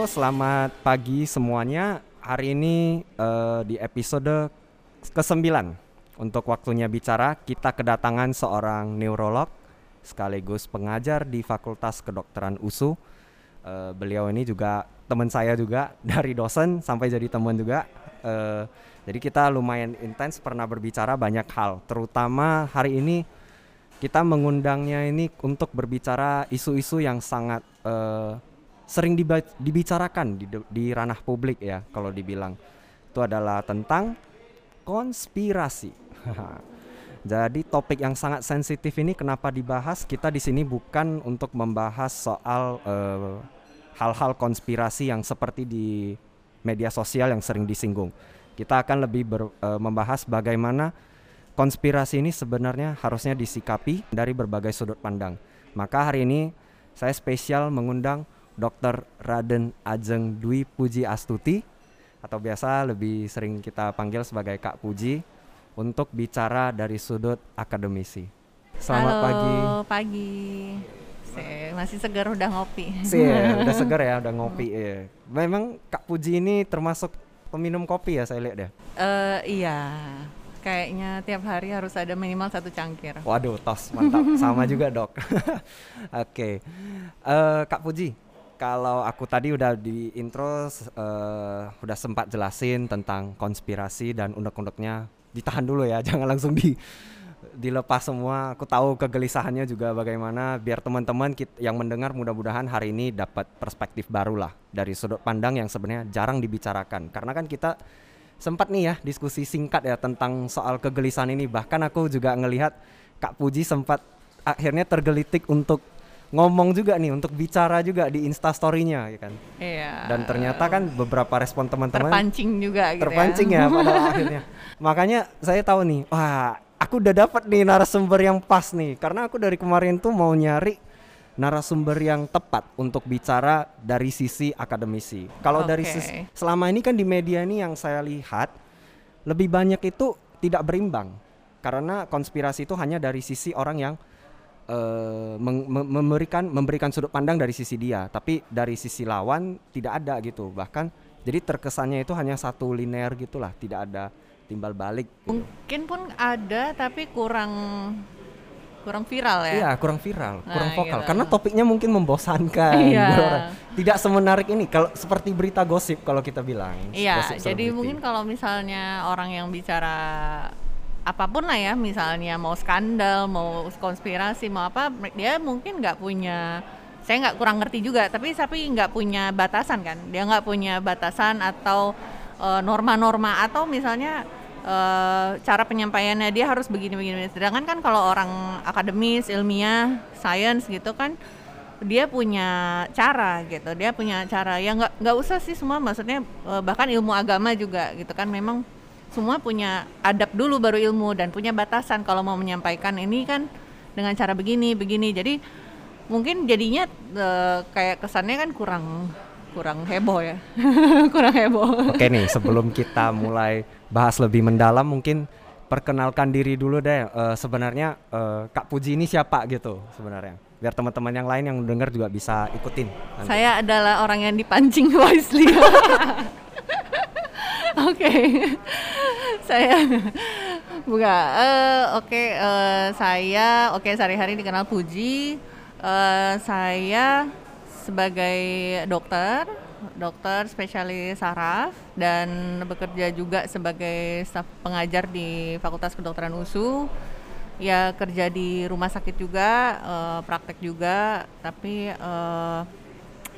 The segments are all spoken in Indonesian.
Halo, selamat pagi semuanya. Hari ini uh, di episode ke-9 untuk waktunya bicara kita kedatangan seorang neurolog sekaligus pengajar di Fakultas Kedokteran USU. Uh, beliau ini juga teman saya juga dari dosen sampai jadi teman juga. Uh, jadi kita lumayan intens pernah berbicara banyak hal, terutama hari ini kita mengundangnya ini untuk berbicara isu-isu yang sangat uh, sering dibicarakan di, di ranah publik ya kalau dibilang itu adalah tentang konspirasi. Jadi topik yang sangat sensitif ini kenapa dibahas? Kita di sini bukan untuk membahas soal eh, hal-hal konspirasi yang seperti di media sosial yang sering disinggung. Kita akan lebih ber, uh, membahas bagaimana konspirasi ini sebenarnya harusnya disikapi dari berbagai sudut pandang. Maka hari ini saya spesial mengundang Dr. Raden Ajeng Dwi Puji Astuti atau biasa lebih sering kita panggil sebagai Kak Puji untuk bicara dari sudut akademisi. Selamat Halo, pagi. pagi. masih segar udah ngopi. Sih, ya, udah segar ya, udah ngopi ya. Memang Kak Puji ini termasuk peminum kopi ya saya lihat ya. Uh, iya. Kayaknya tiap hari harus ada minimal satu cangkir. Waduh, tos mantap. Sama juga dok. Oke, okay. uh, eh, Kak Puji, kalau aku tadi udah di intro uh, udah sempat jelasin tentang konspirasi dan undek-undeknya ditahan dulu ya jangan langsung di dilepas semua. Aku tahu kegelisahannya juga bagaimana biar teman-teman yang mendengar mudah-mudahan hari ini dapat perspektif baru lah dari sudut pandang yang sebenarnya jarang dibicarakan. Karena kan kita sempat nih ya diskusi singkat ya tentang soal kegelisahan ini. Bahkan aku juga ngelihat Kak Puji sempat akhirnya tergelitik untuk ngomong juga nih untuk bicara juga di instastorynya ya kan? Iya. Dan ternyata kan beberapa respon teman-teman terpancing juga gitu ya. terpancing ya, ya pada akhirnya. Makanya saya tahu nih wah aku udah dapat nih narasumber yang pas nih. Karena aku dari kemarin tuh mau nyari narasumber yang tepat untuk bicara dari sisi akademisi. Kalau okay. dari sisi selama ini kan di media ini yang saya lihat lebih banyak itu tidak berimbang. Karena konspirasi itu hanya dari sisi orang yang uh, memberikan memberikan sudut pandang dari sisi dia, tapi dari sisi lawan tidak ada gitu. Bahkan jadi terkesannya itu hanya satu linear gitulah, tidak ada timbal balik. Gitu. Mungkin pun ada tapi kurang kurang viral ya. Iya, kurang viral, nah, kurang vokal. Gitu. Karena topiknya mungkin membosankan. Iya. Tidak semenarik ini kalau seperti berita gosip kalau kita bilang. Iya, jadi mungkin kalau misalnya orang yang bicara apa pun lah ya misalnya mau skandal mau konspirasi mau apa dia mungkin nggak punya saya nggak kurang ngerti juga tapi tapi nggak punya batasan kan? Dia nggak punya batasan atau eh, norma-norma uh, atau misalnya uh, cara penyampaiannya dia harus begini-begini sedangkan kan kalau orang akademis ilmiah sains gitu kan dia punya cara gitu dia punya cara. Ya nggak nggak usah sih semua maksudnya uh, bahkan ilmu agama juga gitu kan memang semua punya adab dulu baru ilmu dan punya batasan kalau mau menyampaikan ini kan dengan cara begini begini. Jadi mungkin jadinya uh, kayak kesannya kan kurang kurang heboh ya. Kurang heboh. Oke nih sebelum kita mulai bahas lebih mendalam mungkin perkenalkan diri dulu deh. Uh, sebenarnya uh, Kak Puji ini siapa gitu sebenarnya? Biar teman-teman yang lain yang dengar juga bisa ikutin nanti. saya adalah orang yang dipancing wisely. Oke, saya buka. Uh, Oke, okay, uh, eh, saya oke okay, sehari-hari dikenal Puji. Uh, saya sebagai dokter, dokter spesialis saraf dan bekerja juga sebagai staf pengajar di Fakultas Kedokteran USU. Ya kerja di rumah sakit juga, uh, praktek juga, tapi uh,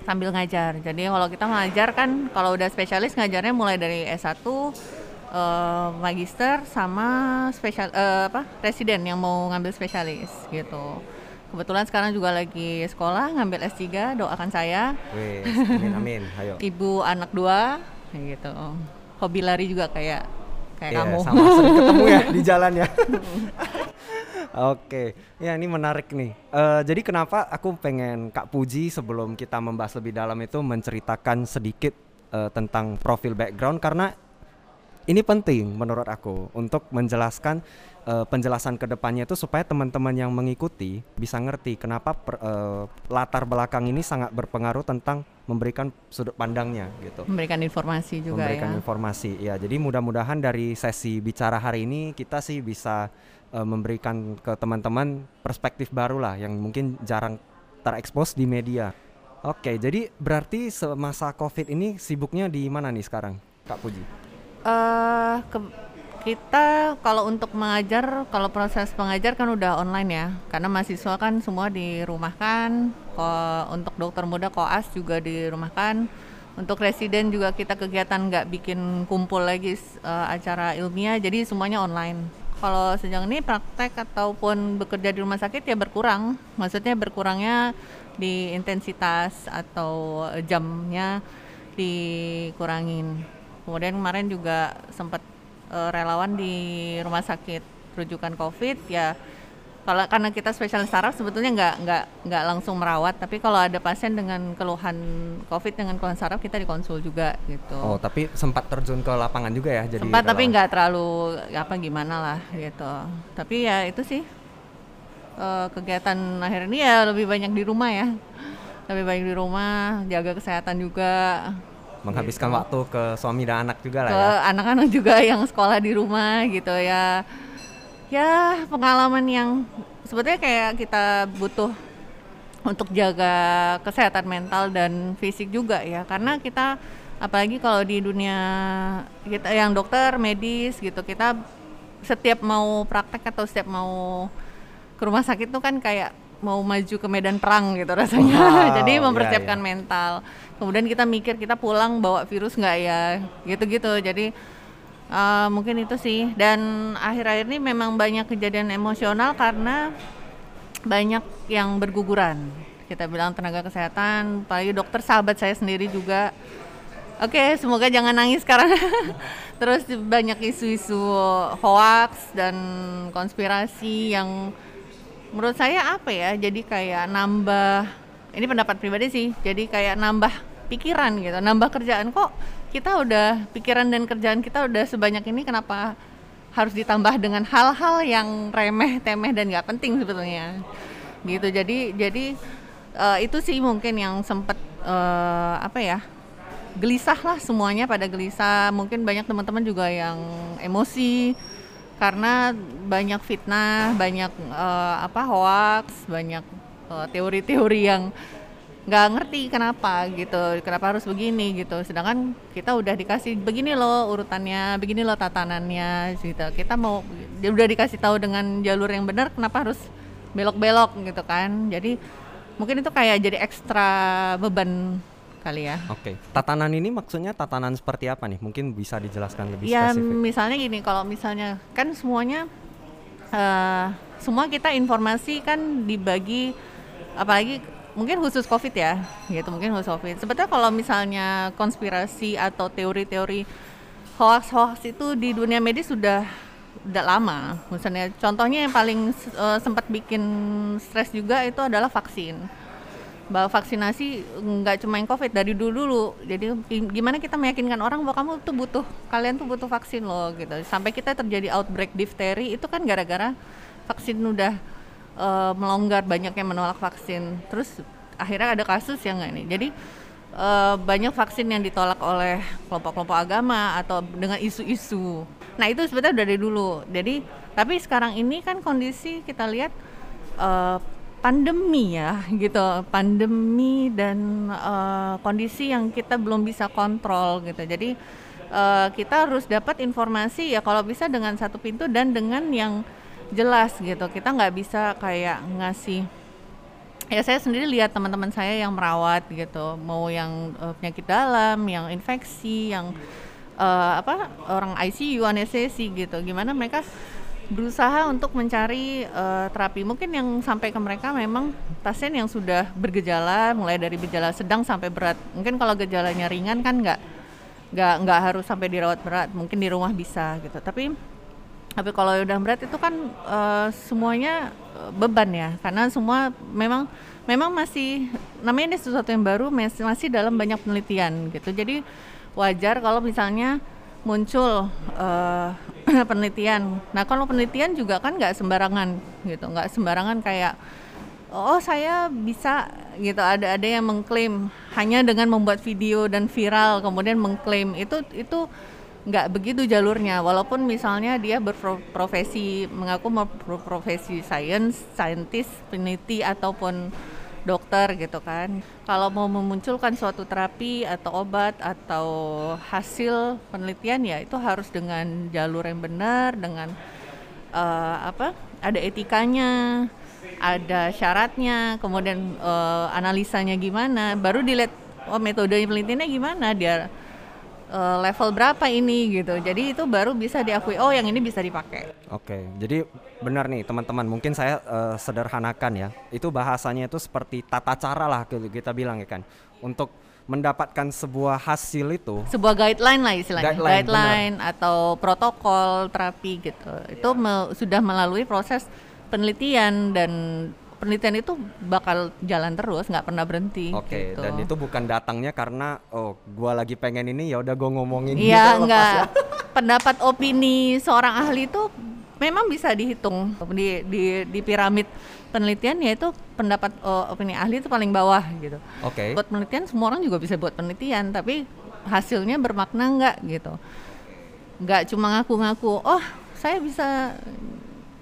sambil ngajar. Jadi kalau kita ngajar kan kalau udah spesialis ngajarnya mulai dari S1 uh, eh, magister sama spesial uh, apa residen yang mau ngambil spesialis gitu. Kebetulan sekarang juga lagi sekolah ngambil S3, doakan saya. Wih, amin amin, ayo. Ibu anak dua gitu. Hobi lari juga kayak kayak yeah, kamu. Sama sering ketemu ya di jalan ya. Oke, ya ini menarik nih. Uh, jadi kenapa aku pengen Kak Puji sebelum kita membahas lebih dalam itu menceritakan sedikit uh, tentang profil background karena ini penting menurut aku untuk menjelaskan uh, penjelasan ke depannya itu supaya teman-teman yang mengikuti bisa ngerti kenapa per, uh, latar belakang ini sangat berpengaruh tentang memberikan sudut pandangnya gitu. Memberikan informasi juga memberikan ya. informasi ya. Jadi mudah-mudahan dari sesi bicara hari ini kita sih bisa uh, memberikan ke teman-teman perspektif baru lah yang mungkin jarang terekspos di media. Oke, jadi berarti semasa COVID ini sibuknya di mana nih sekarang, Kak Puji? Uh, ke kita kalau untuk mengajar, kalau proses pengajar kan udah online ya, karena mahasiswa kan semua dirumahkan. Untuk dokter muda koas juga dirumahkan. Untuk residen juga kita kegiatan nggak bikin kumpul lagi uh, acara ilmiah, jadi semuanya online. Kalau sejauh ini praktek ataupun bekerja di rumah sakit ya berkurang, maksudnya berkurangnya di intensitas atau jamnya dikurangin. Kemudian kemarin juga sempat uh, relawan di rumah sakit rujukan COVID ya kalau karena kita spesialis saraf sebetulnya nggak nggak nggak langsung merawat tapi kalau ada pasien dengan keluhan covid dengan keluhan saraf kita dikonsul juga gitu. Oh tapi sempat terjun ke lapangan juga ya jadi sempat tapi nggak terlalu apa gimana lah gitu. Tapi ya itu sih uh, kegiatan akhir ini ya lebih banyak di rumah ya. Lebih banyak di rumah jaga kesehatan juga menghabiskan gitu. waktu ke suami dan anak juga lah ke ya. anak-anak juga yang sekolah di rumah gitu ya ya pengalaman yang sebetulnya kayak kita butuh untuk jaga kesehatan mental dan fisik juga ya karena kita apalagi kalau di dunia kita yang dokter medis gitu kita setiap mau praktek atau setiap mau ke rumah sakit tuh kan kayak mau maju ke medan perang gitu rasanya. Wow, Jadi iya, mempersiapkan yeah, yeah. mental. Kemudian kita mikir kita pulang bawa virus nggak ya, gitu-gitu. Jadi uh, mungkin itu sih. Dan akhir-akhir ini memang banyak kejadian emosional karena banyak yang berguguran. Kita bilang tenaga kesehatan, apalagi dokter sahabat saya sendiri juga. Oke, okay, semoga jangan nangis sekarang. Terus banyak isu-isu hoax dan konspirasi yang menurut saya apa ya jadi kayak nambah ini pendapat pribadi sih jadi kayak nambah pikiran gitu nambah kerjaan. Kok kita udah pikiran dan kerjaan kita udah sebanyak ini kenapa harus ditambah dengan hal-hal yang remeh temeh dan nggak penting sebetulnya? Gitu jadi jadi uh, itu sih mungkin yang sempat uh, apa ya gelisah lah semuanya pada gelisah. Mungkin banyak teman-teman juga yang emosi karena banyak fitnah, banyak uh, apa hoax, banyak uh, teori-teori yang nggak ngerti kenapa gitu, kenapa harus begini gitu. Sedangkan kita udah dikasih begini loh urutannya, begini loh tatanannya gitu. Kita mau udah dikasih tahu dengan jalur yang benar, kenapa harus belok-belok gitu kan? Jadi mungkin itu kayak jadi ekstra beban kali ya. Oke. Okay. Tatanan ini maksudnya tatanan seperti apa nih? Mungkin bisa dijelaskan lebih ya, spesifik. Ya misalnya gini, kalau misalnya kan semuanya uh, semua kita informasi kan dibagi apalagi mungkin khusus covid ya gitu mungkin khusus covid sebetulnya kalau misalnya konspirasi atau teori-teori hoax-hoax itu di dunia medis sudah udah lama misalnya contohnya yang paling uh, sempat bikin stres juga itu adalah vaksin bahwa vaksinasi nggak cuma yang covid dari dulu dulu. Jadi gimana kita meyakinkan orang bahwa kamu tuh butuh kalian tuh butuh vaksin loh gitu. Sampai kita terjadi outbreak difteri itu kan gara-gara vaksin udah uh, melonggar banyak yang menolak vaksin. Terus akhirnya ada kasus yang nggak jadi uh, banyak vaksin yang ditolak oleh kelompok-kelompok agama atau dengan isu-isu. Nah itu sebetulnya dari dulu. Jadi tapi sekarang ini kan kondisi kita lihat uh, pandemi ya gitu. Pandemi dan uh, kondisi yang kita belum bisa kontrol gitu. Jadi uh, kita harus dapat informasi ya kalau bisa dengan satu pintu dan dengan yang jelas gitu. Kita nggak bisa kayak ngasih ya saya sendiri lihat teman-teman saya yang merawat gitu. Mau yang uh, penyakit dalam yang infeksi yang uh, apa orang ICU anestesi gitu. Gimana mereka berusaha untuk mencari uh, terapi. Mungkin yang sampai ke mereka memang pasien yang sudah bergejala, mulai dari gejala sedang sampai berat. Mungkin kalau gejalanya ringan kan nggak nggak nggak harus sampai dirawat berat, mungkin di rumah bisa gitu. Tapi tapi kalau udah berat itu kan uh, semuanya uh, beban ya, karena semua memang memang masih namanya ini sesuatu yang baru masih masih dalam banyak penelitian gitu. Jadi wajar kalau misalnya muncul uh, penelitian. Nah kalau penelitian juga kan nggak sembarangan gitu, nggak sembarangan kayak oh saya bisa gitu. Ada ada yang mengklaim hanya dengan membuat video dan viral kemudian mengklaim. Itu itu nggak begitu jalurnya. Walaupun misalnya dia berprofesi mengaku berprofesi science, scientist, peneliti ataupun dokter gitu kan. Kalau mau memunculkan suatu terapi atau obat atau hasil penelitian ya itu harus dengan jalur yang benar, dengan uh, apa? Ada etikanya, ada syaratnya, kemudian uh, analisanya gimana, baru dilihat oh metode penelitiannya gimana dia uh, level berapa ini gitu. Jadi itu baru bisa diakui oh yang ini bisa dipakai. Oke, jadi benar nih teman-teman. Mungkin saya uh, sederhanakan ya. Itu bahasanya itu seperti tata cara lah kita bilang ya kan. Untuk mendapatkan sebuah hasil itu sebuah guideline lah istilahnya guideline, guideline atau protokol terapi gitu itu me sudah melalui proses penelitian dan penelitian itu bakal jalan terus nggak pernah berhenti oke okay, gitu. dan itu bukan datangnya karena oh gua lagi pengen ini ya udah gua ngomongin iya gitu, enggak ya. pendapat opini seorang ahli itu memang bisa dihitung di di di piramid penelitian yaitu pendapat oh, opini ahli itu paling bawah gitu oke okay. buat penelitian semua orang juga bisa buat penelitian tapi hasilnya bermakna nggak gitu nggak cuma ngaku-ngaku oh saya bisa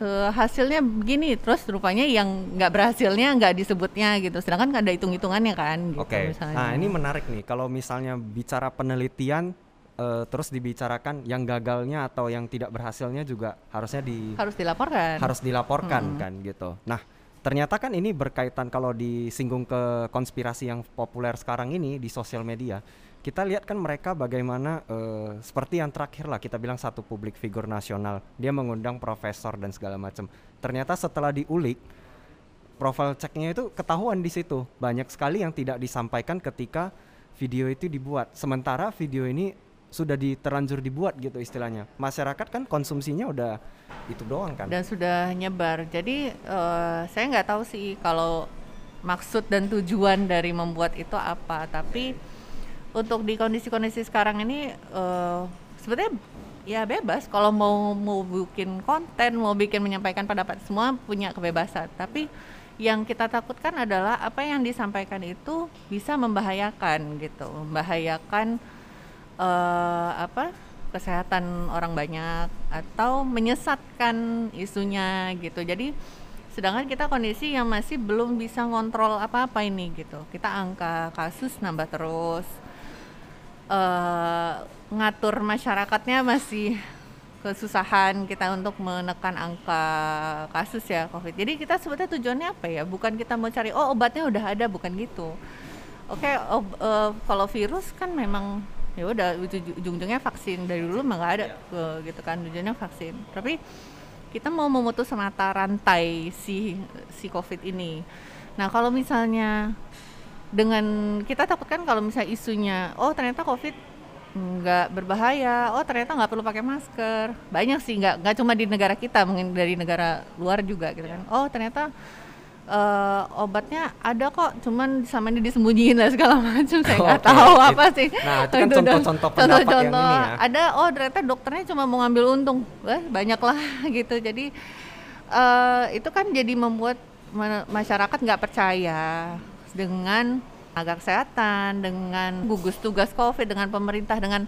uh, hasilnya begini terus rupanya yang nggak berhasilnya nggak disebutnya gitu. Sedangkan ada hitung hitungannya kan gitu, oke. okay. nah ini menarik nih. Kalau misalnya bicara penelitian uh, terus dibicarakan yang gagalnya atau yang tidak berhasilnya juga harusnya di harus dilaporkan. harus dilaporkan hmm. kan gitu. Nah ternyata kan ini berkaitan kalau disinggung ke konspirasi yang populer sekarang ini di sosial media kita lihat kan mereka bagaimana uh, seperti yang terakhir lah kita bilang satu publik figur nasional. Dia mengundang profesor dan segala macam ternyata setelah diulik profil ceknya itu ketahuan di situ. Banyak sekali yang tidak disampaikan ketika video itu dibuat. Sementara video ini sudah diterlanjur dibuat gitu istilahnya. Masyarakat kan konsumsinya udah itu doang kan? Dan sudah nyebar. Jadi uh, saya nggak tahu sih kalau maksud dan tujuan dari membuat itu apa. Tapi untuk di kondisi-kondisi sekarang ini uh, sebetulnya ya bebas. Kalau mau mau bikin konten mau bikin menyampaikan pendapat semua punya kebebasan. Tapi yang kita takutkan adalah apa yang disampaikan itu bisa membahayakan gitu. Membahayakan uh, apa kesehatan orang banyak atau menyesatkan isunya gitu. Jadi sedangkan kita kondisi yang masih belum bisa ngontrol apa-apa ini gitu. Kita angka kasus nambah terus uh, ngatur masyarakatnya masih kesusahan kita untuk menekan angka kasus ya COVID. Jadi kita sebetulnya tujuannya apa ya? Bukan kita mau cari oh obatnya udah ada, bukan gitu. Oke, okay, uh, eh, kalau virus kan memang ya udah ujung-ujungnya vaksin dari dulu mah nggak ada uh, gitu kan tujuannya vaksin. Tapi kita mau memutus mata rantai si si COVID ini. Nah kalau misalnya dengan kita takutkan kalau misalnya isunya oh ternyata covid nggak berbahaya oh ternyata nggak perlu pakai masker. Banyak sih nggak nggak cuma di negara kita mungkin dari negara luar juga gitu kan. Oh ternyata uh, obatnya ada kok cuman sama ini disembunyiin lah segala macam saya nggak okay. tahu apa sih. Nah itu kan contoh-contoh pendapat contoh, yang ini ya. Ada oh ternyata dokternya cuma mau ngambil untung. Wah, banyak lah gitu. Jadi uh, itu kan jadi membuat masyarakat nggak percaya dengan tenaga kesehatan, dengan gugus tugas COVID, dengan pemerintah, dengan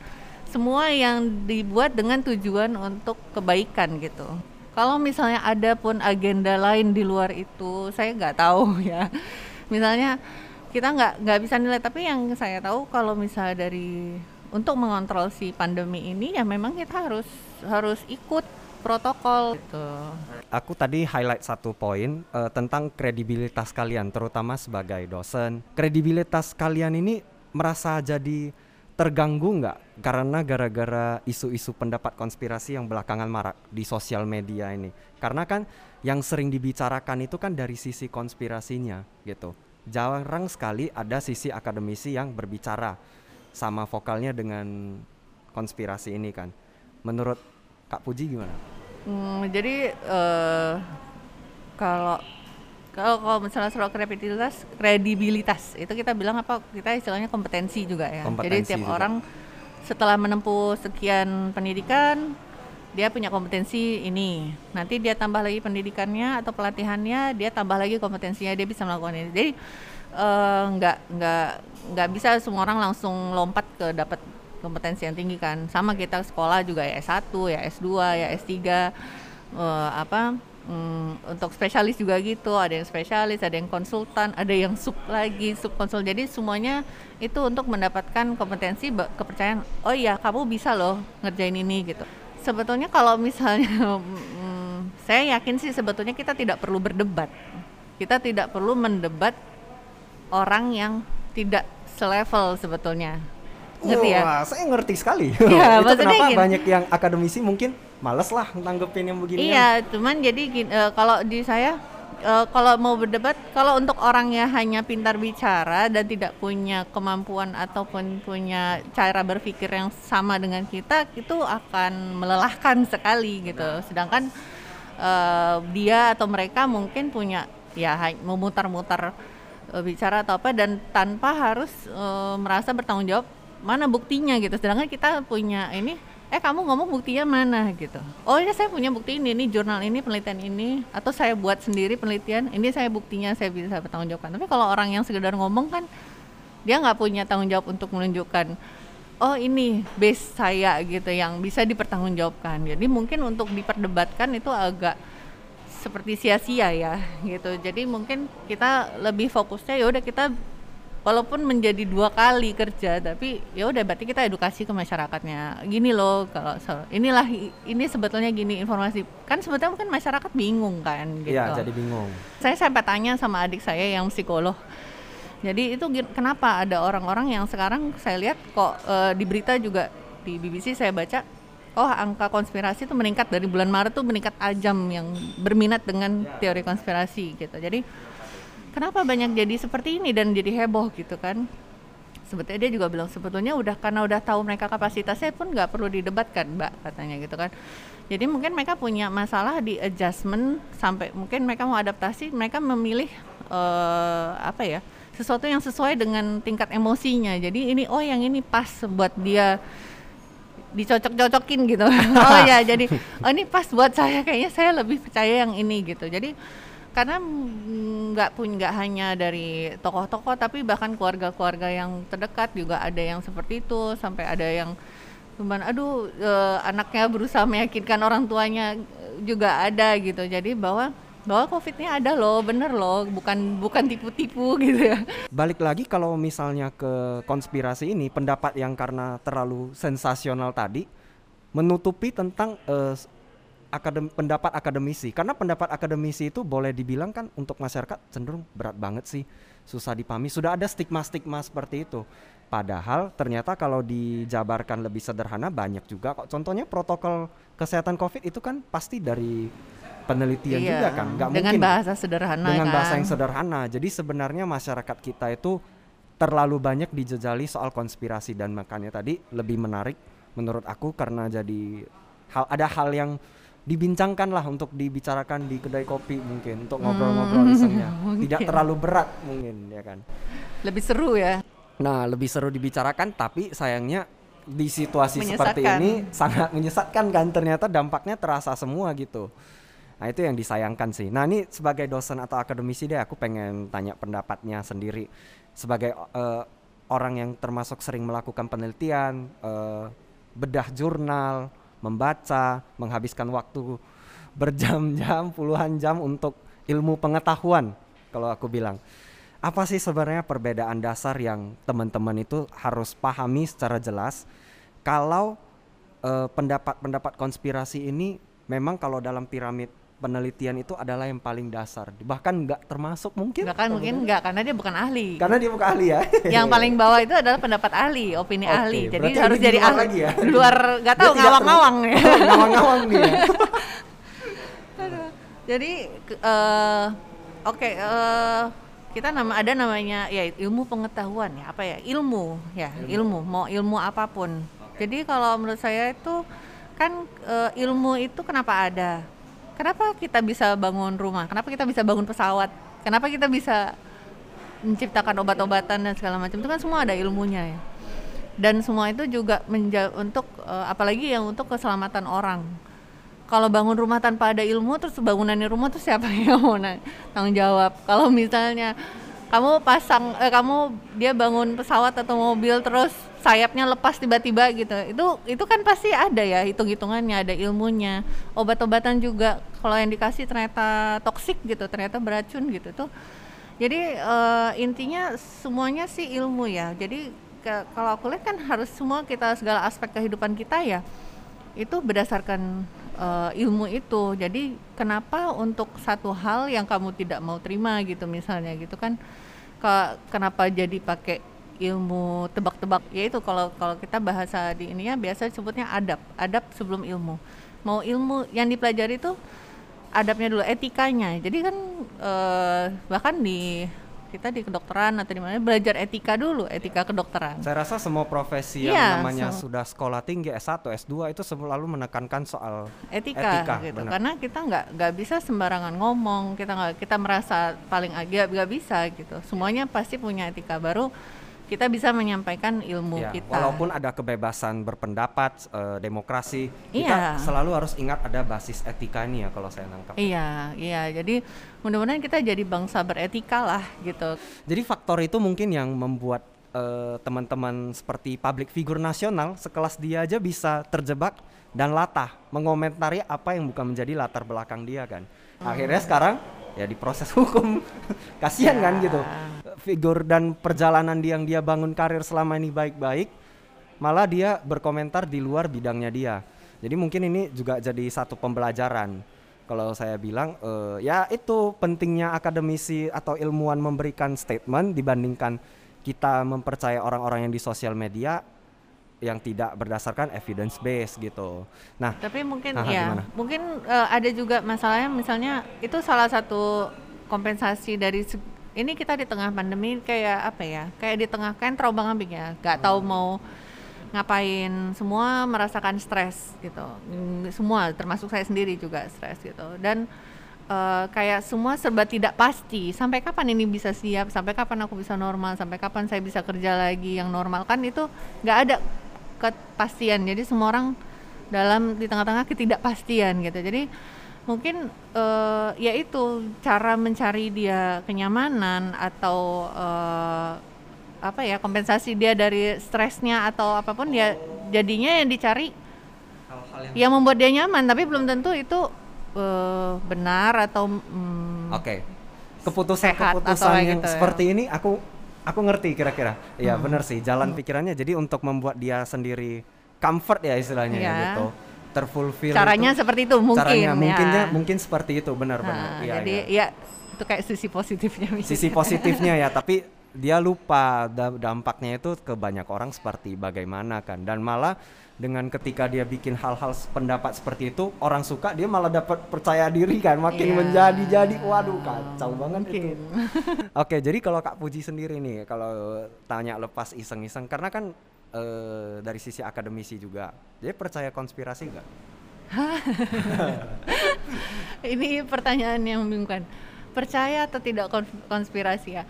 semua yang dibuat dengan tujuan untuk kebaikan gitu. Kalau misalnya ada pun agenda lain di luar itu, saya nggak tahu ya. Misalnya kita nggak nggak bisa nilai, tapi yang saya tahu kalau misalnya dari untuk mengontrol si pandemi ini ya memang kita harus harus ikut protokol gitu. Aku tadi highlight satu poin uh, tentang kredibilitas kalian terutama sebagai dosen. Kredibilitas kalian ini merasa jadi terganggu nggak karena gara-gara isu-isu pendapat konspirasi yang belakangan marak di sosial media ini? Karena kan yang sering dibicarakan itu kan dari sisi konspirasinya gitu. Jarang sekali ada sisi akademisi yang berbicara sama vokalnya dengan konspirasi ini kan. Menurut Kak Puji gimana? Hmm, jadi uh, kalau kalau kalau misalnya soal kredibilitas kredibilitas itu kita bilang apa kita istilahnya kompetensi juga ya. Kompetensi jadi tiap juga. orang setelah menempuh sekian pendidikan dia punya kompetensi ini nanti dia tambah lagi pendidikannya atau pelatihannya dia tambah lagi kompetensinya dia bisa melakukan ini jadi uh, nggak nggak nggak bisa semua orang langsung lompat ke dapat kompetensi yang tinggi kan. Sama kita sekolah juga ya S1 ya S2 ya S3 uh, apa um, untuk spesialis juga gitu. Ada yang spesialis ada yang konsultan ada yang sub lagi sub konsul. Jadi semuanya itu untuk mendapatkan kompetensi kepercayaan oh iya kamu bisa loh ngerjain ini gitu. Sebetulnya kalau misalnya hmm, saya yakin sih sebetulnya kita tidak perlu berdebat. Kita tidak perlu mendebat orang yang tidak selevel sebetulnya ngerti ya? Wah, saya ngerti sekali. Ya, itu kenapa gini. banyak yang akademisi mungkin males lah nanggepin yang begini. Iya, cuman jadi uh, kalau di saya uh, kalau mau berdebat, kalau untuk orang yang hanya pintar bicara dan tidak punya kemampuan ataupun punya cara berpikir yang sama dengan kita, itu akan melelahkan sekali gitu. Sedangkan uh, dia atau mereka mungkin punya ya memutar-mutar uh, bicara atau apa dan tanpa harus uh, merasa bertanggung jawab mana buktinya gitu. Sedangkan kita punya ini eh kamu ngomong buktinya mana? gitu. Oh ini saya punya bukti ini ini jurnal ini penelitian ini atau saya buat sendiri penelitian ini saya buktinya saya bisa bertanggung jawabkan tapi kalau orang yang sekedar ngomong kan dia nggak punya tanggung jawab untuk menunjukkan oh ini base saya gitu yang bisa dipertanggungjawabkan. Jadi mungkin untuk diperdebatkan itu agak seperti sia-sia ya gitu. Jadi mungkin kita lebih fokusnya ya udah kita walaupun menjadi dua kali kerja tapi ya udah berarti kita edukasi ke masyarakatnya. Gini loh kalau so, inilah ini sebetulnya gini informasi. Kan sebetulnya mungkin masyarakat bingung kan gitu. Iya jadi bingung. Saya sampai tanya sama adik saya yang psikolog. Jadi itu kenapa ada orang-orang yang sekarang saya lihat kok uh, di berita juga di BBC saya baca oh angka konspirasi itu meningkat dari bulan Maret tuh meningkat ajam yang berminat dengan teori konspirasi gitu. Jadi kenapa banyak jadi seperti ini dan jadi heboh gitu kan? Sebetulnya dia juga bilang sebetulnya udah karena udah tahu mereka kapasitasnya pun nggak perlu didebatkan mbak katanya gitu kan. Jadi mungkin mereka punya masalah di adjustment sampai mungkin mereka mau adaptasi mereka memilih uh, apa ya sesuatu yang sesuai dengan tingkat emosinya. Jadi ini oh yang ini pas buat dia dicocok-cocokin gitu. Oh ya jadi oh ini pas buat saya kayaknya saya lebih percaya yang ini gitu. Jadi karena nggak pun nggak hanya dari tokoh-tokoh tapi bahkan keluarga-keluarga yang terdekat juga ada yang seperti itu. Sampai ada yang cuman aduh e, anaknya berusaha meyakinkan orang tuanya juga ada gitu. Jadi bahwa bahwa covidnya ada loh bener loh. Bukan bukan tipu-tipu gitu ya. Balik lagi kalau misalnya ke konspirasi ini pendapat yang karena terlalu sensasional tadi menutupi tentang uh, akadem, pendapat akademisi. Karena pendapat akademisi itu boleh dibilang kan untuk masyarakat cenderung berat banget sih. Susah dipahami. Sudah ada stigma-stigma seperti itu. Padahal ternyata kalau dijabarkan lebih sederhana banyak juga kok. Contohnya protokol kesehatan covid itu kan pasti dari penelitian iya, juga kan. Nggak dengan mungkin bahasa sederhana dengan kan? bahasa yang sederhana. Jadi sebenarnya masyarakat kita itu terlalu banyak dijejali soal konspirasi. Dan makanya tadi lebih menarik menurut aku karena jadi hal ada hal yang dibincangkan lah untuk dibicarakan di kedai kopi mungkin untuk ngobrol-ngobrol hmm, isengnya tidak terlalu berat mungkin ya kan? Lebih seru ya? Nah lebih seru dibicarakan tapi sayangnya di situasi seperti ini sangat menyesatkan kan? Ternyata dampaknya terasa semua gitu. Nah itu yang disayangkan sih. Nah ini sebagai dosen atau akademisi deh aku pengen tanya pendapatnya sendiri. Sebagai uh, orang yang termasuk sering melakukan penelitian uh, bedah jurnal membaca, menghabiskan waktu berjam-jam, puluhan jam untuk ilmu pengetahuan kalau aku bilang. Apa sih sebenarnya perbedaan dasar yang teman-teman itu harus pahami secara jelas kalau pendapat pendapat-pendapat konspirasi ini memang kalau dalam piramid penelitian itu adalah yang paling dasar. Bahkan nggak termasuk mungkin. Bahkan mungkin nggak karena dia bukan ahli. Karena dia bukan ahli ya. Yang paling bawah itu adalah pendapat ahli opini okay, ahli. Jadi harus jadi ahli. lagi ya? luar nggak tahu ngawang-ngawang ya. Ngawang-ngawang nih ya. jadi uh, oke okay, uh, eh, kita nama ada namanya ya ilmu pengetahuan ya. Apa ya? Ilmu ya ilmu, ilmu. Mau ilmu apa pun. Jadi kalau menurut saya itu kan uh, ilmu itu kenapa ada kenapa kita bisa bangun rumah? Kenapa kita bisa bangun pesawat? Kenapa kita bisa menciptakan obat-obatan dan segala macam? Itu kan semua ada ilmunya ya. Dan semua itu juga untuk uh, apalagi yang untuk keselamatan orang. Kalau bangun rumah tanpa ada ilmu terus bangunannya rumah tuh siapa yang mau tanggung jawab? Kalau misalnya kamu pasang eh, kamu dia bangun pesawat atau mobil terus sayapnya lepas tiba-tiba gitu. Itu itu kan pasti ada ya hitung-hitungannya ada ilmunya. Obat-obatan juga kalau yang dikasih ternyata toksik gitu ternyata beracun gitu. Tuh jadi uh, intinya semuanya sih ilmu ya. Jadi ke, kalau aku lihat kan harus semua kita segala aspek kehidupan kita ya itu berdasarkan uh, ilmu itu. Jadi kenapa untuk satu hal yang kamu tidak mau terima gitu misalnya gitu kan ke, kenapa jadi pakai ilmu tebak-tebak ya itu kalau kalau kita bahasa di ininya biasa sebutnya adab adab sebelum ilmu mau ilmu yang dipelajari itu adabnya dulu etikanya jadi kan uh, bahkan di kita di kedokteran atau di mana belajar etika dulu, etika kedokteran. Saya rasa semua profesi yang ya, namanya so. sudah sekolah tinggi S1, S2 itu selalu menekankan soal etika, etika gitu. Benar. Karena kita nggak nggak bisa sembarangan ngomong, kita nggak kita merasa paling agak nggak bisa gitu. Semuanya pasti punya etika baru kita bisa menyampaikan ilmu ya, kita. Walaupun ada kebebasan berpendapat, uh, demokrasi, iya. kita selalu harus ingat ada basis etika ini ya kalau saya nangkap. Iya, iya. Jadi mudah-mudahan kita jadi bangsa beretika lah gitu. Jadi faktor itu mungkin yang membuat uh, teman-teman seperti public figure nasional sekelas dia aja bisa terjebak dan latah mengomentari apa yang bukan menjadi latar belakang dia kan. Hmm. Akhirnya sekarang ya diproses hukum. Kasihan ya. kan gitu. Figur dan perjalanan dia yang dia bangun karir selama ini baik-baik malah dia berkomentar di luar bidangnya dia. Jadi mungkin ini juga jadi satu pembelajaran. Kalau saya bilang uh, ya itu pentingnya akademisi atau ilmuwan memberikan statement dibandingkan kita mempercaya orang-orang yang di sosial media yang tidak berdasarkan evidence base gitu. Nah, tapi mungkin ya, gimana? mungkin uh, ada juga masalahnya misalnya itu salah satu kompensasi dari ini kita di tengah pandemi kayak apa ya? Kayak di tengah kan terombang ambing ya, nggak tahu hmm. mau ngapain semua merasakan stres gitu semua termasuk saya sendiri juga stres gitu dan uh, kayak semua serba tidak pasti sampai kapan ini bisa siap sampai kapan aku bisa normal sampai kapan saya bisa kerja lagi yang normal kan itu nggak ada kepastian jadi semua orang dalam di tengah-tengah ketidakpastian gitu jadi mungkin uh, ya itu cara mencari dia kenyamanan atau uh, apa ya kompensasi dia dari stresnya atau apa pun dia jadinya yang dicari hal-hal yang, yang membuat dia nyaman tapi belum tentu itu uh, benar atau um, oke okay. keputusan keputusan yang gitu, ya. seperti ya. ini aku aku ngerti kira-kira ya hmm. benar sih jalan hmm. pikirannya jadi untuk membuat dia sendiri comfort ya istilahnya ya, ya gitu terfulfill caranya itu, seperti itu mungkin caranya ya. mungkinnya mungkin seperti itu benar-benar nah, ya, jadi ya. ya itu kayak sisi positifnya sisi positifnya ya tapi dia lupa dampaknya itu ke banyak orang seperti bagaimana kan. Dan malah dengan ketika dia bikin hal-hal pendapat seperti itu orang suka dia malah dapat percaya diri kan. Makin yeah. menjadi jadi waduh kacau banget Mungkin. itu. Oke jadi kalau kak Puji sendiri nih kalau tanya lepas iseng-iseng karena kan e, dari sisi akademisi juga dia percaya konspirasi nggak? Ini pertanyaan yang membingungkan. Percaya atau tidak konspirasi ya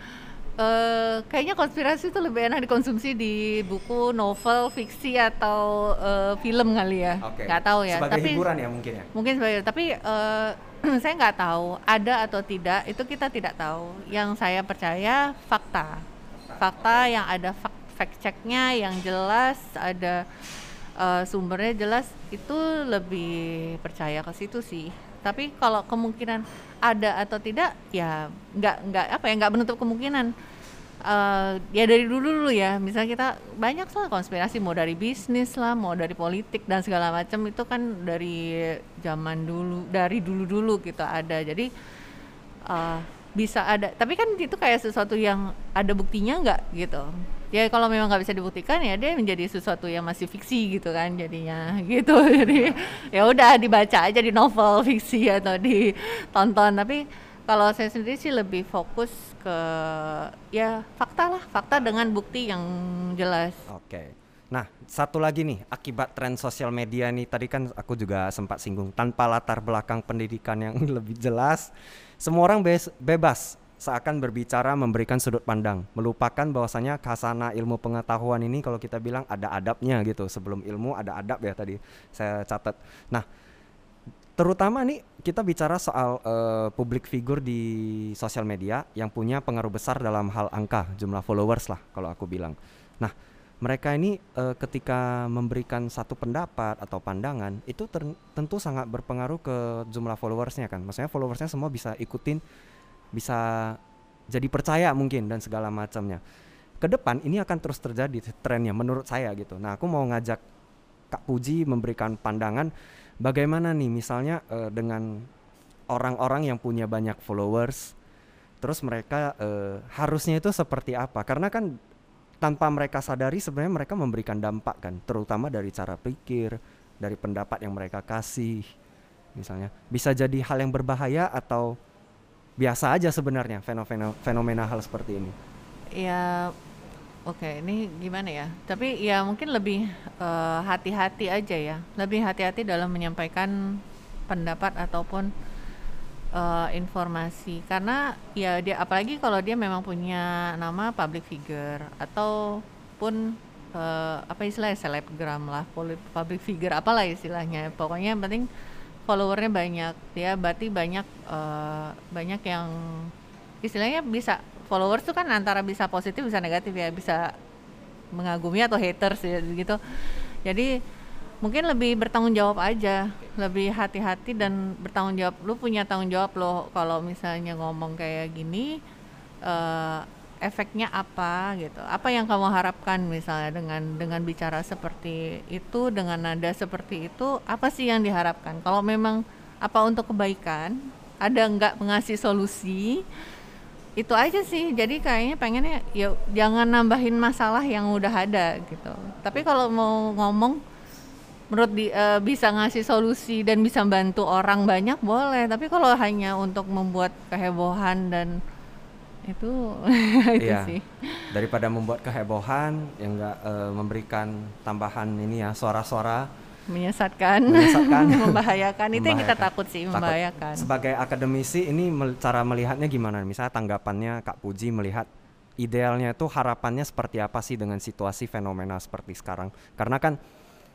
Uh, kayaknya konspirasi itu lebih enak dikonsumsi di buku, novel, fiksi atau uh, film kali ya. Okay. Nggak tahu ya. Sebagai tapi, hiburan ya mungkin ya. Mungkin sebagai tapi uh, saya nggak tahu ada atau tidak itu kita tidak tahu. Yang saya percaya fakta, fakta yang ada fact, fact checknya yang jelas ada uh, sumbernya jelas itu lebih percaya ke situ sih. Tapi kalau kemungkinan ada atau tidak ya nggak nggak apa ya nggak menutup kemungkinan. Uh, ya dari dulu dulu ya misalnya kita banyak soal konspirasi mau dari bisnis lah mau dari politik dan segala macam itu kan dari zaman dulu dari dulu dulu gitu ada. Jadi uh, bisa ada. Tapi kan itu kayak sesuatu yang ada buktinya nggak gitu ya kalau memang nggak bisa dibuktikan ya dia menjadi sesuatu yang masih fiksi gitu kan jadinya gitu. Jadi ya udah dibaca aja di novel fiksi atau ditonton tapi kalau saya sendiri sih lebih fokus ke ya fakta lah fakta dengan bukti yang jelas. Oke. Nah, satu lagi nih, akibat tren sosial media nih, tadi kan aku juga sempat singgung, tanpa latar belakang pendidikan yang lebih jelas, semua orang bebas seakan berbicara memberikan sudut pandang, melupakan bahwasanya khasana ilmu pengetahuan ini kalau kita bilang ada adabnya gitu. Sebelum ilmu ada adab ya tadi saya catat. Nah, terutama nih kita bicara soal uh, public figure di sosial media yang punya pengaruh besar dalam hal angka, jumlah followers lah kalau aku bilang. Nah, mereka ini uh, ketika memberikan satu pendapat atau pandangan itu tentu sangat berpengaruh ke jumlah followersnya kan. Maksudnya followersnya semua bisa ikutin, bisa jadi percaya mungkin dan segala macamnya. Ke depan ini akan terus terjadi trennya menurut saya gitu. Nah aku mau ngajak Kak Puji memberikan pandangan bagaimana nih misalnya uh, dengan orang-orang yang punya banyak followers, terus mereka uh, harusnya itu seperti apa? Karena kan tanpa mereka sadari sebenarnya mereka memberikan dampak kan terutama dari cara pikir dari pendapat yang mereka kasih misalnya bisa jadi hal yang berbahaya atau biasa aja sebenarnya fenomena fenomena hal seperti ini. Ya oke okay, ini gimana ya? Tapi ya mungkin lebih eh, hati-hati uh, aja ya. Lebih hati-hati dalam menyampaikan pendapat ataupun uh, informasi. Karena ya dia apalagi kalau dia memang punya nama public figure ataupun uh, apa istilahnya selebgram lah public figure apalah istilahnya. Pokoknya yang penting followernya banyak dia berarti banyak uh, banyak yang istilahnya bisa followers tuh kan antara bisa positif bisa negatif ya. Bisa mengagumi atau haters ya gitu. Jadi mungkin lebih bertanggung jawab aja. Lebih hati-hati dan bertanggung jawab. Lu punya tanggung jawab loh kalau misalnya ngomong kayak gini uh, efeknya apa gitu. Apa yang kamu harapkan misalnya dengan dengan bicara seperti itu dengan nada seperti itu apa sih yang diharapkan? Kalau memang apa untuk kebaikan? Ada nggak mengasih solusi? Itu aja sih. Jadi kayaknya pengennya ya jangan nambahin masalah yang udah ada gitu. Tapi kalau mau ngomong menurut di, uh, bisa ngasih solusi dan bisa bantu orang banyak boleh. Tapi kalau hanya untuk membuat kehebohan dan itu itu iya. sih. Daripada membuat kehebohan yang enggak uh, memberikan tambahan ini ya suara-suara. Menyesatkan, menyesatkan. Membahayakan. Itu yang kita takut sih membahayakan. Takut. sebagai akademisi ini mel cara melihatnya gimana misalnya tanggapannya Kak Puji melihat idealnya itu harapannya seperti apa sih dengan situasi fenomena seperti sekarang? Karena kan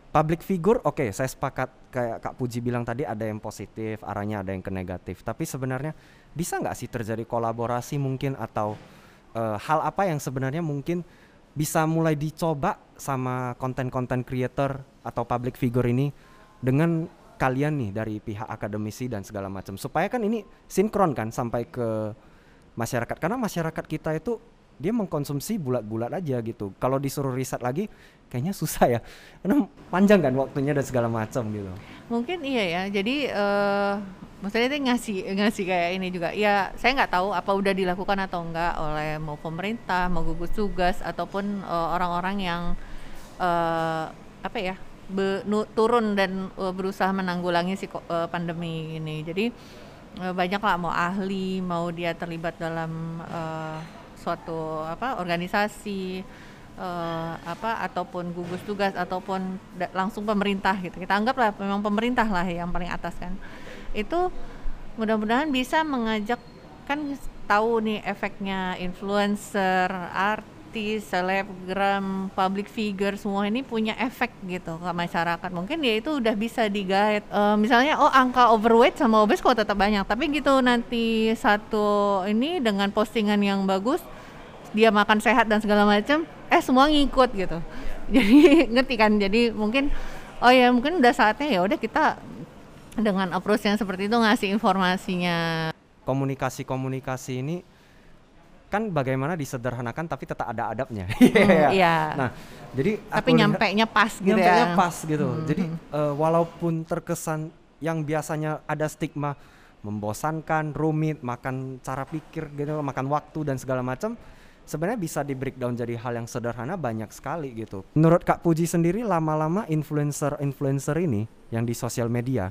public figure oke okay, saya sepakat kayak Kak Puji bilang tadi ada yang positif arahnya ada yang ke negatif. Tapi sebenarnya bisa nggak sih terjadi kolaborasi mungkin atau uh, hal apa yang sebenarnya mungkin bisa mulai dicoba sama konten-konten creator atau public figure ini dengan kalian nih dari pihak akademisi dan segala macam? Supaya kan ini sinkron kan sampai ke masyarakat. Karena masyarakat kita itu dia mengkonsumsi bulat-bulat aja gitu. Kalau disuruh riset lagi, kayaknya susah ya, karena panjang kan waktunya dan segala macam gitu. Mungkin iya ya. Jadi uh, maksudnya itu ngasih ngasih kayak ini juga. Ya saya nggak tahu apa udah dilakukan atau enggak oleh mau pemerintah, mau gugus tugas ataupun uh, orang-orang yang uh, apa ya be, nu, turun dan uh, berusaha menanggulangi si uh, pandemi ini. Jadi uh, banyak lah mau ahli, mau dia terlibat dalam uh, suatu apa organisasi uh, apa ataupun gugus tugas ataupun langsung pemerintah gitu. Kita anggaplah memang pemerintah lah yang paling atas kan. Itu mudah-mudahan bisa mengajak kan tahu nih efeknya influencer artis selebgram public figure semua ini punya efek gitu ke masyarakat. Mungkin ya itu udah bisa digait uh, misalnya oh angka overweight sama obes kok tetap banyak. Tapi gitu nanti satu ini dengan postingan yang bagus dia makan sehat dan segala macam eh semua ngikut gitu. Jadi ngerti kan? Jadi mungkin oh ya mungkin udah saatnya ya udah kita dengan approach yang seperti itu ngasih informasinya. Komunikasi-komunikasi ini kan bagaimana disederhanakan tapi tetap ada adabnya. Hmm, iya. Nah, jadi tapi nyampe nya pas gitu nyampe ya. pas gitu. Hmm. Jadi uh, walaupun terkesan yang biasanya ada stigma membosankan, rumit, makan cara pikir gitu, makan waktu dan segala macam, sebenarnya bisa di breakdown jadi hal yang sederhana banyak sekali gitu. Menurut Kak Puji sendiri lama-lama influencer-influencer ini yang di sosial media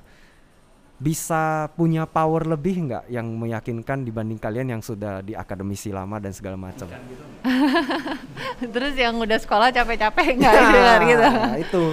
bisa punya power lebih nggak yang meyakinkan dibanding kalian yang sudah di akademisi lama dan segala macam. Gitu. Terus yang udah sekolah capek-capek nggak nah, gitu. itu.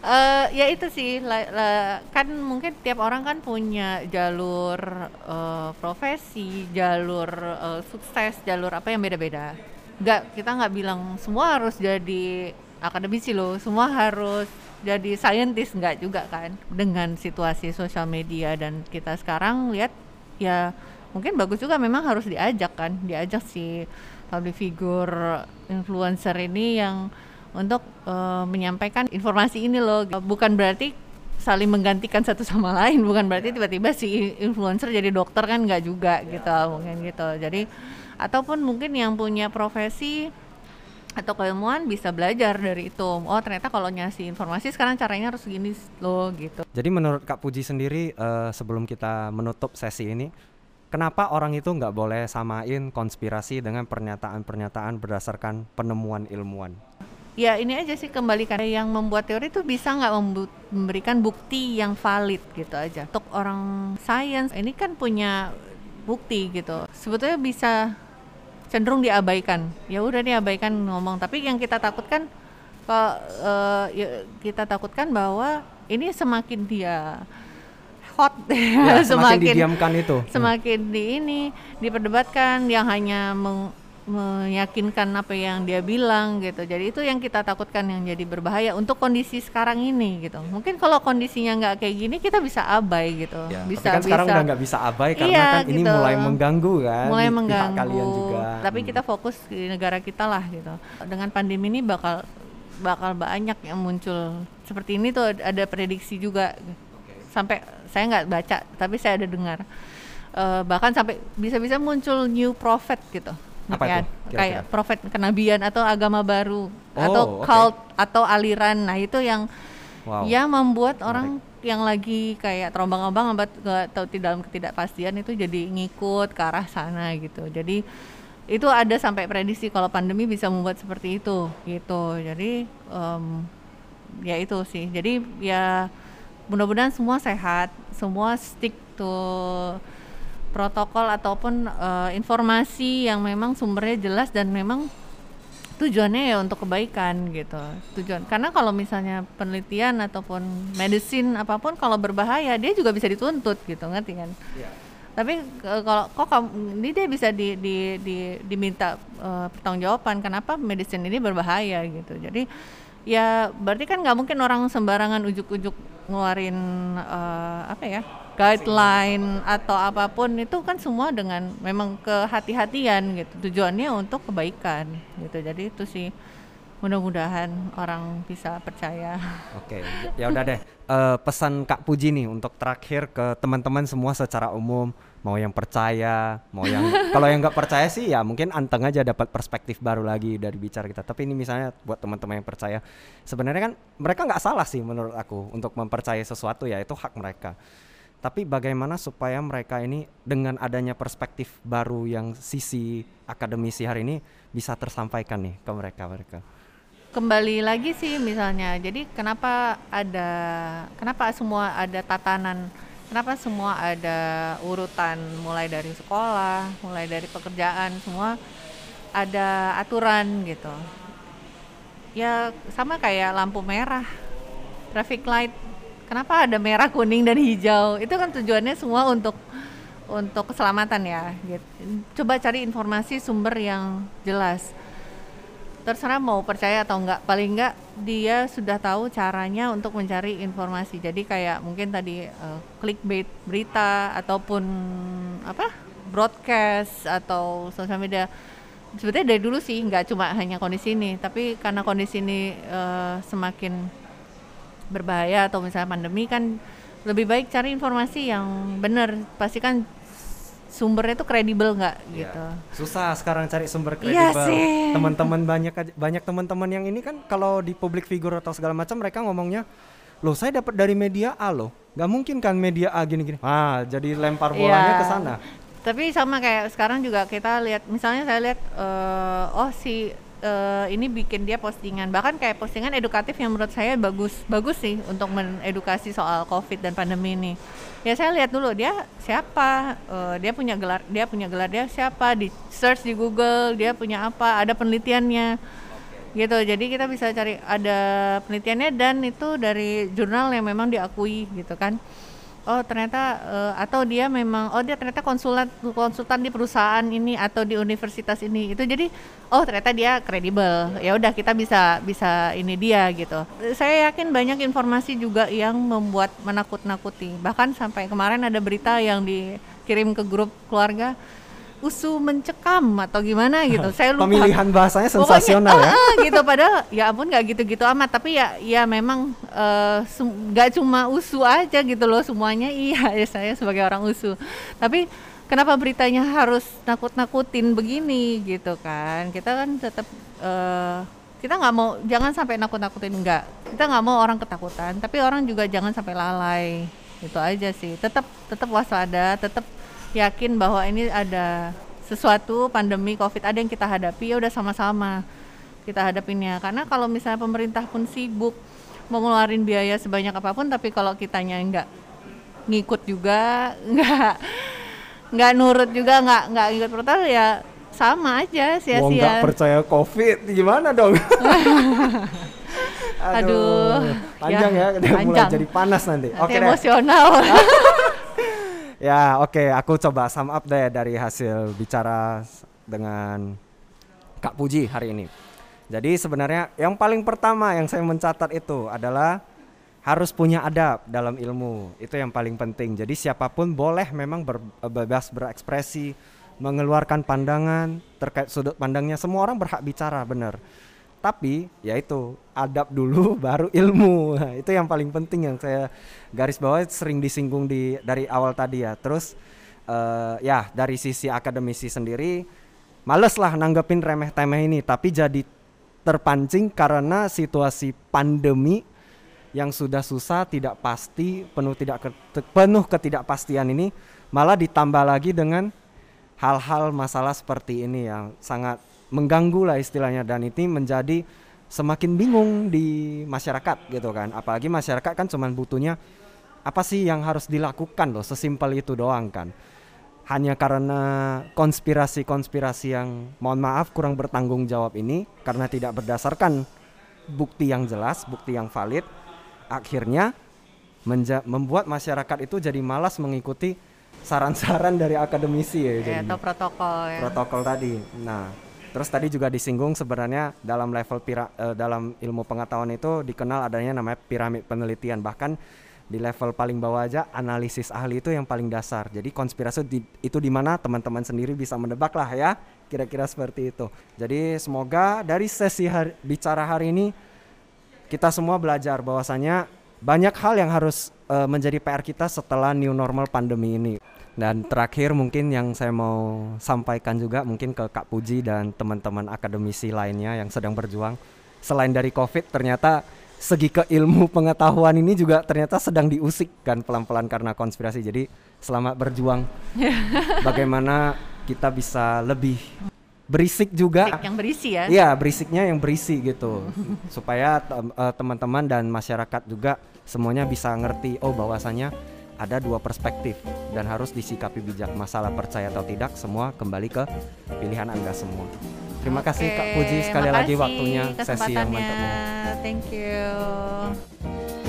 uh, ya itu sih la, la, kan mungkin tiap orang kan punya jalur uh, profesi jalur uh, sukses jalur apa yang beda-beda nggak kita nggak bilang semua harus jadi akademisi loh semua harus jadi saintis nggak juga kan dengan situasi sosial media dan kita sekarang lihat ya mungkin bagus juga memang harus diajak kan diajak si public figure influencer ini yang untuk uh, menyampaikan informasi ini loh. Bukan berarti saling menggantikan satu sama lain bukan berarti tiba-tiba si influencer jadi dokter kan nggak juga ya. gitu mungkin gitu. Jadi ataupun mungkin yang punya profesi atau keilmuan bisa belajar dari itu. Oh ternyata kalau nyasi informasi sekarang caranya harus gini loh gitu. Jadi menurut Kak Puji sendiri uh, sebelum kita menutup sesi ini, kenapa orang itu nggak boleh samain konspirasi dengan pernyataan-pernyataan berdasarkan penemuan ilmuwan? Ya ini aja sih kembalikan yang membuat teori itu bisa nggak memberikan bukti yang valid gitu aja. Untuk orang sains ini kan punya bukti gitu. Sebetulnya bisa cenderung diabaikan. Ya udah diabaikan ngomong. Tapi yang kita takutkan kalau uh, ya, kita takutkan bahwa ini semakin dia hot. Ya, semakin, semakin didiamkan itu. semakin di ini diperdebatkan yang hanya meng, meyakinkan apa yang dia bilang gitu. Jadi itu yang kita takutkan yang jadi berbahaya untuk kondisi sekarang ini gitu. Mungkin kalau kondisinya nggak kayak gini kita bisa abai gitu. Ya, bisa tapi kan sekarang bisa. udah nggak bisa abai karena iya, kan ini gitu. mulai mengganggu kan. Mulai mengganggu. kalian juga. Tapi hmm. kita fokus di negara kita lah gitu. Dengan pandemi ini bakal bakal banyak yang muncul seperti ini tuh ada prediksi juga. Sampai saya nggak baca tapi saya ada dengar. Uh, bahkan sampai bisa-bisa muncul new prophet gitu apa ya, itu? Kira-kira? Kayak profet kenabian atau agama baru oh, atau okay. cult atau aliran. Nah, itu yang wow. yang membuat orang yang lagi kayak terombang-ambang atau dalam ketidakpastian itu jadi ngikut ke arah sana gitu. Jadi itu ada sampai prediksi kalau pandemi bisa membuat seperti itu gitu. Jadi um, ya itu sih. Jadi ya mudah-mudahan semua sehat, semua stick to protokol ataupun uh, informasi yang memang sumbernya jelas dan memang tujuannya ya untuk kebaikan gitu. Tujuan karena kalau misalnya penelitian ataupun medicine apa pun kalau berbahaya dia juga bisa dituntut gitu ngerti kan? Yeah. tapi uh, kalau kok kamu ini dia bisa di, di, di diminta uh, pertanggungjawaban kenapa medicine ini berbahaya gitu? Jadi ya berarti kan nggak mungkin orang sembarangan ujuk-ujuk ngeluarin uh, apa ya guideline atau apa pun itu kan semua dengan memang kehati-hatian gitu tujuannya untuk kebaikan gitu jadi itu sih mudah-mudahan orang bisa percaya. Oke, ya udah deh. Uh, pesan Kak Puji nih untuk terakhir ke teman-teman semua secara umum, mau yang percaya, mau yang kalau yang nggak percaya sih ya mungkin anteng aja dapat perspektif baru lagi dari bicara kita. Tapi ini misalnya buat teman-teman yang percaya, sebenarnya kan mereka nggak salah sih menurut aku untuk mempercayai sesuatu ya itu hak mereka tapi bagaimana supaya mereka ini dengan adanya perspektif baru yang sisi akademisi hari ini bisa tersampaikan nih ke mereka mereka? Kembali lagi sih misalnya jadi kenapa ada kenapa semua ada tatanan kenapa semua ada urutan mulai dari sekolah mulai dari pekerjaan semua ada aturan gitu. Ya sama kayak lampu merah traffic light kenapa ada merah kuning dan hijau? Itu kan tujuannya semua untuk untuk keselamatan ya gitu. coba cari informasi sumber yang jelas. Terserah mau percaya atau enggak. Paling enggak dia sudah tahu caranya untuk mencari informasi. Jadi kayak mungkin tadi uh, clickbait berita ataupun apa broadcast atau sosial media. Sebetulnya dari dulu sih nggak cuma hanya kondisi ini. Tapi karena kondisi ini uh, semakin berbahaya atau misalnya pandemi kan lebih baik cari informasi yang benar. Pastikan sumbernya itu kredibel nggak ya, gitu? Susah sekarang cari sumber iya kredibel. ya teman-teman banyak banyak teman-teman yang ini kan kalau di public figure atau segala macam mereka ngomongnya loh saya dapat dari media A loh. Nggak mungkin kan media A gini-gini. Ah jadi lempar bolanya ya, ke sana. Tapi sama kayak sekarang juga kita lihat misalnya saya lihat uh, oh si uh, ini bikin dia postingan. Bahkan kayak postingan edukatif yang menurut saya bagus bagus sih untuk mengedukasi soal covid dan pandemi ini. Ya saya lihat dulu dia siapa? Uh, dia punya gelar dia punya gelar dia siapa? Di search di Google dia punya apa? Ada penelitiannya. Gitu. Jadi kita bisa cari ada penelitiannya dan itu dari jurnal yang memang diakui gitu kan oh ternyata uh, atau dia memang oh dia ternyata konsulat konsultan di perusahaan ini atau di universitas ini itu jadi oh ternyata dia kredibel. Ya udah kita bisa bisa ini dia gitu. Saya yakin banyak informasi juga yang membuat menakut-nakuti. Bahkan sampai kemarin ada berita yang dikirim ke grup keluarga usu mencekam atau gimana gitu. Saya lupa. Pemilihan bahasanya sensasional Pokoknya, ya. Uh, gitu padahal ya ampun nggak gitu-gitu amat tapi ya ya memang eh, nggak uh, cuma usu aja gitu loh semuanya iya ya saya sebagai orang usu. Tapi kenapa beritanya harus nakut-nakutin begini gitu kan? Kita kan tetap uh, kita nggak mau jangan sampai nakut-nakutin enggak. Kita nggak mau orang ketakutan, tapi orang juga jangan sampai lalai. Itu aja sih. Tetap tetap waspada, tetap yakin bahwa ini ada sesuatu pandemi covid ada yang kita hadapi ya udah sama-sama kita hadapinnya karena kalau misalnya pemerintah pun sibuk mau ngeluarin biaya sebanyak apa pun tapi kalau kitanya nggak ngikut juga nggak nggak nurut juga nggak nggak ikut protokol ya sama aja sia-sia. nggak percaya covid gimana dong? Aduh, Aduh, panjang ya, ya udah panjang. mulai jadi panas nanti. nanti Oke emosional. Ya, oke, okay, aku coba sum up deh dari hasil bicara dengan Kak Puji hari ini. Jadi sebenarnya yang paling pertama yang saya mencatat itu adalah harus punya adab dalam ilmu. Itu yang paling penting. Jadi siapa pun boleh memang ber, bebas berekspresi, mengeluarkan pandangan terkait sudut pandangnya. Semua orang berhak bicara, benar tapi ya itu adab dulu baru ilmu. Nah, itu yang paling penting yang saya garis bawah sering disinggung di dari awal tadi ya. Terus uh, ya dari sisi akademisi sendiri males lah nanggepin remeh temeh ini. Tapi jadi terpancing karena situasi pandemi yang sudah susah tidak pasti penuh tidak ke, penuh ketidakpastian ini malah ditambah lagi dengan hal-hal masalah seperti ini yang sangat mengganggu lah istilahnya dan ini menjadi semakin bingung di masyarakat gitu kan apalagi masyarakat kan cuman butuhnya apa sih yang harus dilakukan loh sesimpel itu doang kan hanya karena konspirasi-konspirasi yang mohon maaf kurang bertanggung jawab ini karena tidak berdasarkan bukti yang jelas, bukti yang valid, akhirnya membuat masyarakat itu jadi malas mengikuti saran-saran dari akademisi ya, ya atau protokol ya. Protokol tadi. Nah, Terus tadi juga disinggung sebenarnya dalam level pira, uh, dalam ilmu pengetahuan itu dikenal adanya namanya piramid penelitian bahkan di level paling bawah aja analisis ahli itu yang paling dasar. Jadi konspirasi di, itu di mana teman-teman sendiri bisa menebak lah ya, kira-kira seperti itu. Jadi semoga dari sesi hari, bicara hari ini kita semua belajar bahwasanya banyak hal yang harus uh, menjadi PR kita setelah new normal pandemi ini. Dan terakhir mungkin yang saya mau sampaikan juga mungkin ke Kak Puji dan teman-teman akademisi lainnya yang sedang berjuang. Selain dari COVID ternyata segi ke ilmu pengetahuan ini juga ternyata sedang diusik kan pelan-pelan karena konspirasi. Jadi selamat berjuang. Bagaimana kita bisa lebih berisik juga. Yang berisi ya? Iya, berisiknya yang berisi gitu. supaya eh, teman-teman dan masyarakat juga semuanya bisa ngerti oh bahwasanya ada dua perspektif dan harus disikapi bijak masalah percaya atau tidak semua kembali ke pilihan anda semua terima Oke, kasih kak Puji sekali lagi waktunya sesi yang mantapnya thank you